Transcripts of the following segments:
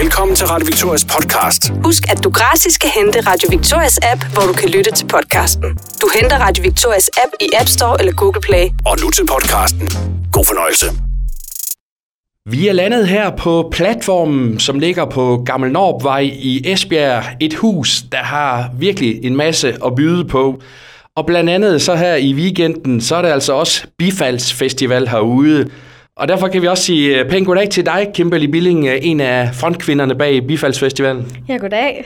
Velkommen til Radio Victorias podcast. Husk, at du gratis kan hente Radio Victorias app, hvor du kan lytte til podcasten. Du henter Radio Victorias app i App Store eller Google Play. Og nu til podcasten. God fornøjelse. Vi er landet her på platformen, som ligger på Gammel Norpvej i Esbjerg. Et hus, der har virkelig en masse at byde på. Og blandt andet så her i weekenden, så er der altså også Bifaldsfestival herude. Og derfor kan vi også sige øh, pænt goddag til dig, Kimberly Billing, øh, en af frontkvinderne bag Bifaldsfestivalen. Ja, goddag.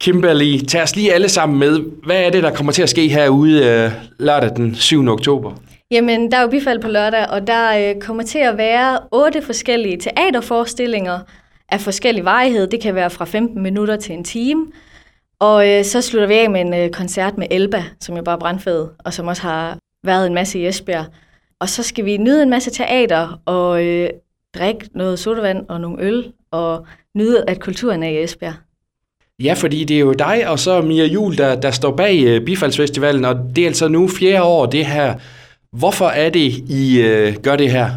Kimberly, tag os lige alle sammen med. Hvad er det, der kommer til at ske herude øh, lørdag den 7. oktober? Jamen, der er jo bifald på lørdag, og der øh, kommer til at være otte forskellige teaterforestillinger af forskellig varighed. Det kan være fra 15 minutter til en time. Og øh, så slutter vi af med en øh, koncert med Elba, som jo bare er brandfed, og som også har været en masse i Esbjerg. Og så skal vi nyde en masse teater og øh, drikke noget sodavand og nogle øl og nyde, at kulturen er i Esbjerg. Ja, fordi det er jo dig og så Mia Jul, der, der står bag øh, Bifaldsfestivalen, og det er altså nu fjerde år det her. Hvorfor er det, I øh, gør det her?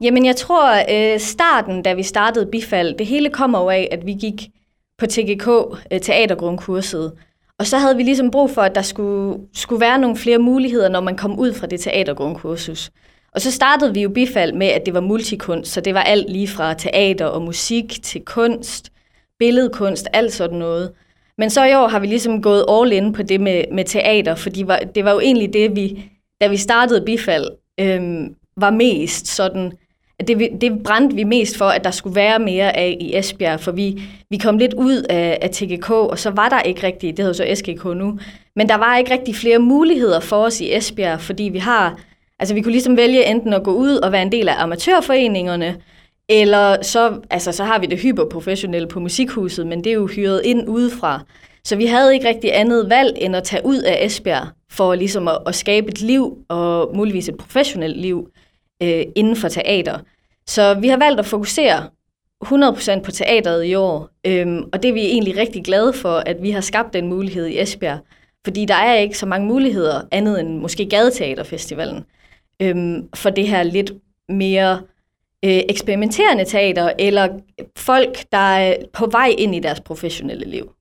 Jamen, jeg tror, øh, starten, da vi startede Bifald, det hele kommer jo af, at vi gik på TGK øh, teatergrundkurset. Og så havde vi ligesom brug for, at der skulle, skulle være nogle flere muligheder, når man kom ud fra det teatergrundkursus. Og så startede vi jo bifald med, at det var multikunst, så det var alt lige fra teater og musik til kunst, billedkunst, alt sådan noget. Men så i år har vi ligesom gået all in på det med, med teater, for var, det var jo egentlig det, vi, da vi startede bifald, øhm, var mest sådan, det, det brændte vi mest for, at der skulle være mere af i Esbjerg, for vi, vi kom lidt ud af, af TGK, og så var der ikke rigtig, det hedder så SGK nu, men der var ikke rigtig flere muligheder for os i Esbjerg, fordi vi har, altså vi kunne ligesom vælge enten at gå ud og være en del af amatørforeningerne, eller så, altså, så har vi det hyperprofessionelle på Musikhuset, men det er jo hyret ind udefra. Så vi havde ikke rigtig andet valg end at tage ud af Esbjerg for ligesom at, at skabe et liv, og muligvis et professionelt liv, øh, inden for teater. Så vi har valgt at fokusere 100% på teateret i år, øhm, og det er vi egentlig rigtig glade for, at vi har skabt den mulighed i Esbjerg, fordi der er ikke så mange muligheder andet end måske Gadeteaterfestivalen øhm, for det her lidt mere øh, eksperimenterende teater, eller folk, der er på vej ind i deres professionelle liv.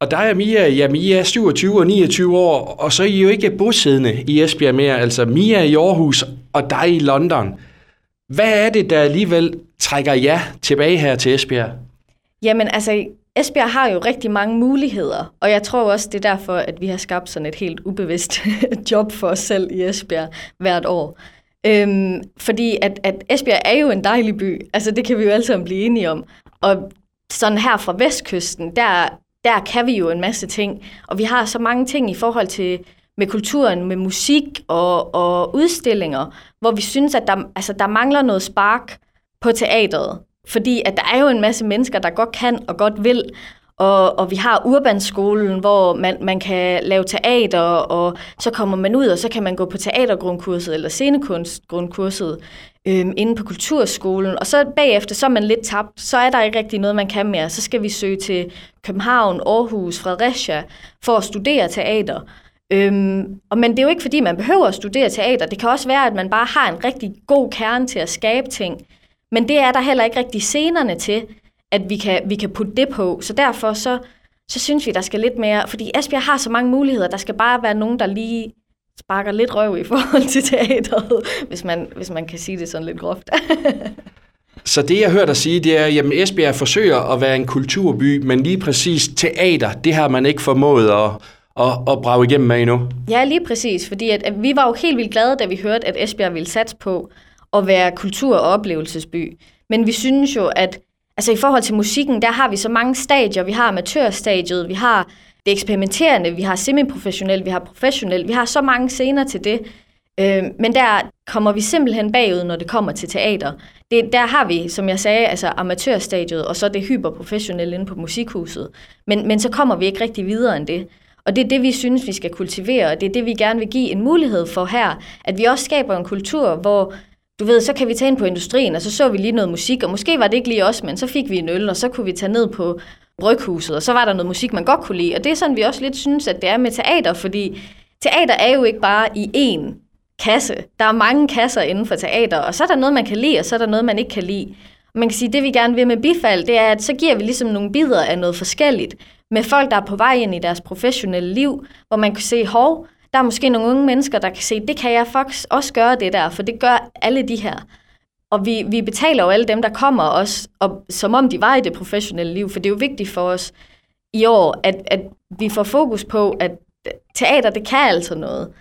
Og dig og Mia, ja, Mia er 27 og 29 år, og så er I jo ikke bosiddende i Esbjerg mere. Altså Mia er i Aarhus og dig i London. Hvad er det, der alligevel trækker jer tilbage her til Esbjerg? Jamen altså, Esbjerg har jo rigtig mange muligheder, og jeg tror også, det er derfor, at vi har skabt sådan et helt ubevidst job for os selv i Esbjerg hvert år. Øhm, fordi at, at Esbjerg er jo en dejlig by, altså det kan vi jo alle sammen blive enige om. Og sådan her fra vestkysten, der, der kan vi jo en masse ting, og vi har så mange ting i forhold til med kulturen, med musik og, og udstillinger, hvor vi synes, at der, altså, der mangler noget spark på teateret. Fordi at der er jo en masse mennesker, der godt kan og godt vil, og, og vi har Urbanskolen, hvor man, man kan lave teater, og så kommer man ud, og så kan man gå på teatergrundkurset eller scenekunstgrundkurset øhm, inde på kulturskolen, og så bagefter, så er man lidt tabt, så er der ikke rigtig noget, man kan mere. Så skal vi søge til København, Aarhus, Fredericia for at studere teater. Øhm, og men det er jo ikke, fordi man behøver at studere teater. Det kan også være, at man bare har en rigtig god kerne til at skabe ting. Men det er der heller ikke rigtig scenerne til, at vi kan, vi kan putte det på. Så derfor så, så synes vi, der skal lidt mere... Fordi Esbjerg har så mange muligheder. Der skal bare være nogen, der lige sparker lidt røv i forhold til teateret, hvis man, hvis man kan sige det sådan lidt groft. Så det, jeg hører dig sige, det er, at Esbjerg forsøger at være en kulturby, men lige præcis teater, det har man ikke formået at, at, at brage igennem med endnu. Ja, lige præcis, fordi at, at vi var jo helt vildt glade, da vi hørte, at Esbjerg ville satse på at være kultur- og oplevelsesby. Men vi synes jo, at altså i forhold til musikken, der har vi så mange stadier. Vi har amatørstadiet, vi har det eksperimenterende, vi har semiprofessionelt, vi har professionelt. Vi har så mange scener til det. Øh, men der kommer vi simpelthen bagud, når det kommer til teater. Det, der har vi, som jeg sagde, altså amatørstadiet, og så det hyperprofessionelle inde på musikhuset. Men, men så kommer vi ikke rigtig videre end det. Og det er det, vi synes, vi skal kultivere, og det er det, vi gerne vil give en mulighed for her. At vi også skaber en kultur, hvor du ved, så kan vi tage ind på industrien, og så så vi lige noget musik, og måske var det ikke lige os, men så fik vi en øl, og så kunne vi tage ned på bryghuset, og så var der noget musik, man godt kunne lide. Og det er sådan, vi også lidt synes, at det er med teater, fordi teater er jo ikke bare i én kasse. Der er mange kasser inden for teater, og så er der noget, man kan lide, og så er der noget, man ikke kan lide. Man kan sige, at det vi gerne vil med bifald, det er, at så giver vi ligesom nogle bidder af noget forskelligt med folk, der er på vej ind i deres professionelle liv, hvor man kan se, hov, der er måske nogle unge mennesker, der kan se, det kan jeg faktisk også gøre det der, for det gør alle de her. Og vi, vi betaler jo alle dem, der kommer også, og, som om de var i det professionelle liv, for det er jo vigtigt for os i år, at, at vi får fokus på, at teater, det kan altså noget.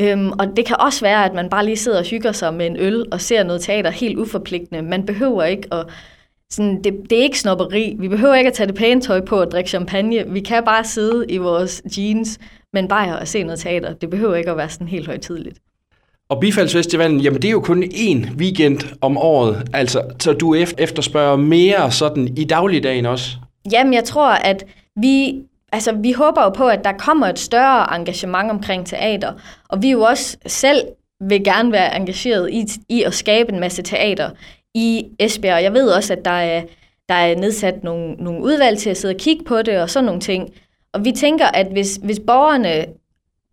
Øhm, og det kan også være, at man bare lige sidder og hygger sig med en øl og ser noget teater helt uforpligtende. Man behøver ikke at... Sådan, det, det er ikke snopperi. Vi behøver ikke at tage det pæne tøj på og drikke champagne. Vi kan bare sidde i vores jeans men bare og se noget teater. Det behøver ikke at være sådan helt højtidligt. Og Bifaldsfestivalen, jamen det er jo kun én weekend om året, altså, så du efterspørger mere sådan i dagligdagen også? Jamen jeg tror, at vi, altså, vi håber jo på, at der kommer et større engagement omkring teater, og vi jo også selv vil gerne være engageret i, i at skabe en masse teater i Esbjerg. Jeg ved også, at der er, der er nedsat nogle, nogle udvalg til at sidde og kigge på det og sådan nogle ting. Og vi tænker, at hvis, hvis borgerne,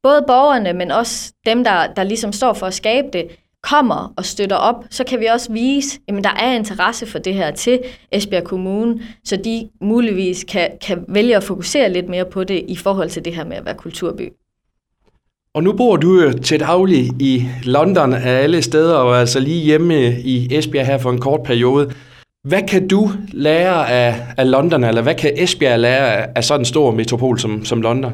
både borgerne, men også dem, der, der ligesom står for at skabe det, kommer og støtter op, så kan vi også vise, at der er interesse for det her til Esbjerg Kommune, så de muligvis kan, kan vælge at fokusere lidt mere på det i forhold til det her med at være kulturby. Og nu bor du jo til daglig i London af alle steder, og altså lige hjemme i Esbjerg her for en kort periode. Hvad kan du lære af, af London, eller hvad kan Esbjerg lære af, sådan en stor metropol som, som London?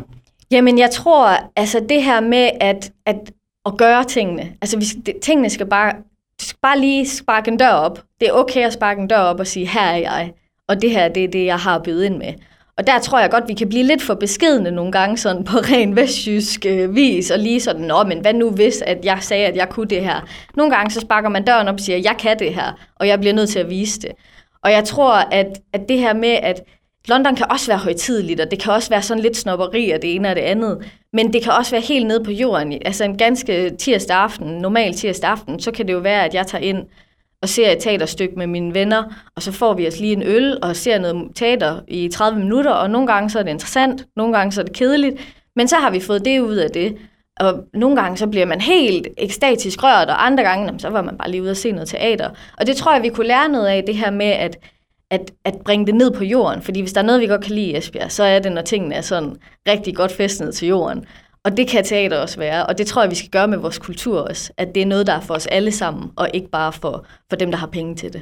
Jamen, jeg tror, altså det her med at, at, at gøre tingene, altså vi, det, tingene skal bare, skal bare lige sparke en dør op. Det er okay at sparke en dør op og sige, her er jeg, og det her det er det, jeg har bydet ind med. Og der tror jeg godt, vi kan blive lidt for beskedende nogle gange sådan på ren vestjysk øh, vis, og lige sådan, nå, men hvad nu hvis, at jeg sagde, at jeg kunne det her? Nogle gange så sparker man døren op og siger, jeg kan det her, og jeg bliver nødt til at vise det. Og jeg tror, at, at det her med, at London kan også være højtideligt, og det kan også være sådan lidt snopperi og det ene og det andet, men det kan også være helt nede på jorden. Altså en ganske tirsdag aften, normal tirsdag aften, så kan det jo være, at jeg tager ind og ser et teaterstykke med mine venner, og så får vi os lige en øl og ser noget teater i 30 minutter, og nogle gange så er det interessant, nogle gange så er det kedeligt, men så har vi fået det ud af det. Og nogle gange så bliver man helt ekstatisk rørt, og andre gange så var man bare lige ude og se noget teater. Og det tror jeg, vi kunne lære noget af, det her med at, at, at bringe det ned på jorden. Fordi hvis der er noget, vi godt kan lide i Esbjerg, så er det, når tingene er sådan rigtig godt festnet til jorden. Og det kan teater også være, og det tror jeg, vi skal gøre med vores kultur også, at det er noget, der er for os alle sammen, og ikke bare for, for dem, der har penge til det.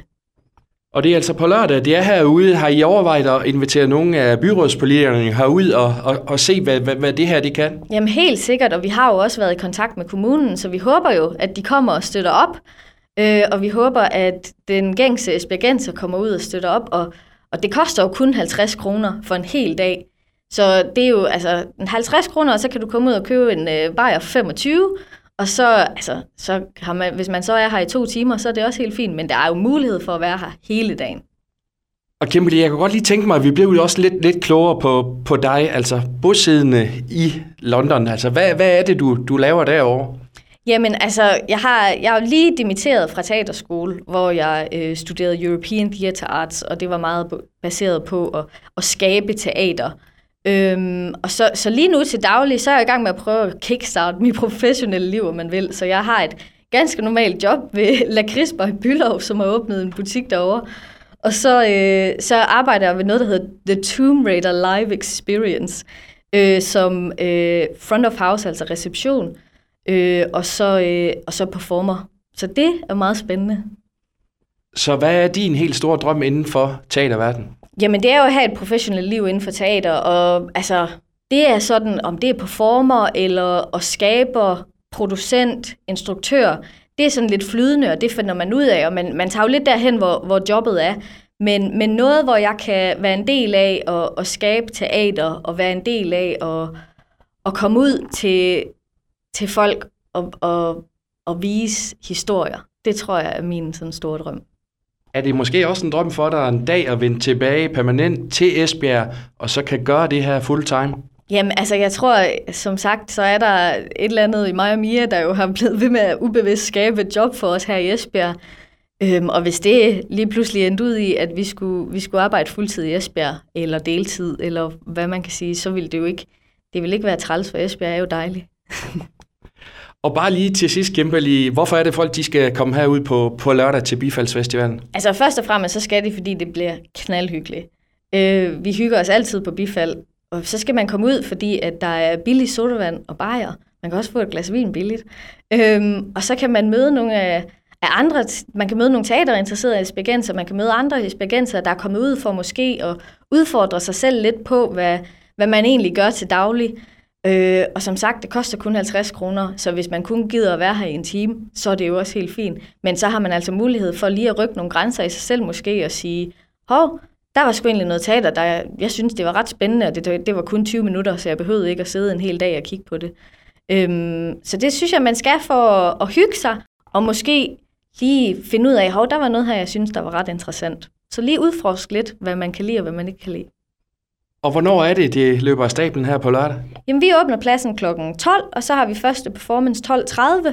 Og det er altså på lørdag, det er herude. Har I overvejet at invitere nogle af byrådspolitikerne herud og, og, og se, hvad, hvad, hvad det her det kan? Jamen helt sikkert, og vi har jo også været i kontakt med kommunen, så vi håber jo, at de kommer og støtter op. Øh, og vi håber, at den gængse esbjergenser kommer ud og støtter op, og, og det koster jo kun 50 kroner for en hel dag. Så det er jo altså 50 kroner, og så kan du komme ud og købe en øh, bajer 25, og så, altså, så har man, hvis man så er her i to timer, så er det også helt fint, men der er jo mulighed for at være her hele dagen. Og Kimberly, jeg kan godt lige tænke mig, at vi blev jo også lidt, lidt klogere på, på dig, altså bosiddende i London. Altså, hvad, hvad er det, du, du laver derovre? Jamen, altså, jeg har, jeg er lige dimitteret fra teaterskole, hvor jeg øh, studerede European Theatre Arts, og det var meget baseret på at, at skabe teater. Øhm, og så, så lige nu til daglig, så er jeg i gang med at prøve at kickstarte mit professionelle liv, om man vil. Så jeg har et ganske normalt job ved La Crisper i Bylov, som har åbnet en butik derovre. Og så, øh, så arbejder jeg ved noget, der hedder The Tomb Raider Live Experience, øh, som øh, front of house, altså reception, øh, og, så, øh, og så performer. Så det er meget spændende. Så hvad er din helt store drøm inden for teaterverdenen? Jamen, det er jo at have et professionelt liv inden for teater, og altså, det er sådan, om det er performer, eller og skaber, producent, instruktør, det er sådan lidt flydende, og det finder man ud af, og man, man tager jo lidt derhen, hvor, hvor jobbet er. Men, men noget, hvor jeg kan være en del af at, at skabe teater, og være en del af at, at komme ud til, til folk og, og, og vise historier, det tror jeg er min sådan store drøm. Er det måske også en drøm for dig en dag at vende tilbage permanent til Esbjerg, og så kan gøre det her full time? Jamen, altså jeg tror, som sagt, så er der et eller andet i mig og Mia, der jo har blevet ved med at ubevidst skabe et job for os her i Esbjerg. Øhm, og hvis det lige pludselig endte ud i, at vi skulle, vi skulle arbejde fuldtid i Esbjerg, eller deltid, eller hvad man kan sige, så ville det jo ikke, det ville ikke være træls, for Esbjerg er jo dejligt. Og bare lige til sidst, Kimberly, hvorfor er det folk, de skal komme herud på, på lørdag til Bifaldsfestivalen? Altså først og fremmest, så skal det, fordi det bliver knaldhyggeligt. Øh, vi hygger os altid på bifald, og så skal man komme ud, fordi at der er billig sodavand og bajer. Man kan også få et glas vin billigt. Øhm, og så kan man møde nogle af, af andre, man kan møde nogle teaterinteresserede aspergenser, man kan møde andre aspergenser, der er kommet ud for måske at udfordre sig selv lidt på, hvad, hvad man egentlig gør til daglig. Øh, og som sagt, det koster kun 50 kroner, så hvis man kun gider at være her i en time, så er det jo også helt fint. Men så har man altså mulighed for lige at rykke nogle grænser i sig selv måske og sige, hov, der var sgu egentlig noget teater, der jeg jeg synes, det var ret spændende, og det, det var kun 20 minutter, så jeg behøvede ikke at sidde en hel dag og kigge på det. Øhm, så det synes jeg, man skal for at, at hygge sig, og måske lige finde ud af, hov, der var noget her, jeg synes, der var ret interessant. Så lige udforsk lidt, hvad man kan lide og hvad man ikke kan lide. Og hvornår er det, det løber af stablen her på lørdag? Jamen, vi åbner pladsen kl. 12, og så har vi første performance 12.30,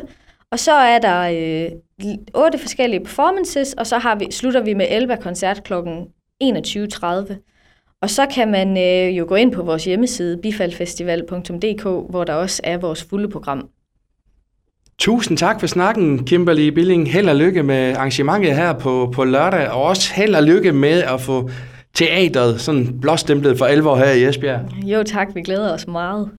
og så er der øh, otte forskellige performances, og så har vi, slutter vi med Elba-koncert kl. 21.30. Og så kan man øh, jo gå ind på vores hjemmeside, bifaldfestival.dk, hvor der også er vores fulde program. Tusind tak for snakken, Kimberly Billing. Held og lykke med arrangementet her på, på lørdag, og også held og lykke med at få teateret sådan blåstemplet for alvor her i Esbjerg. Jo tak, vi glæder os meget.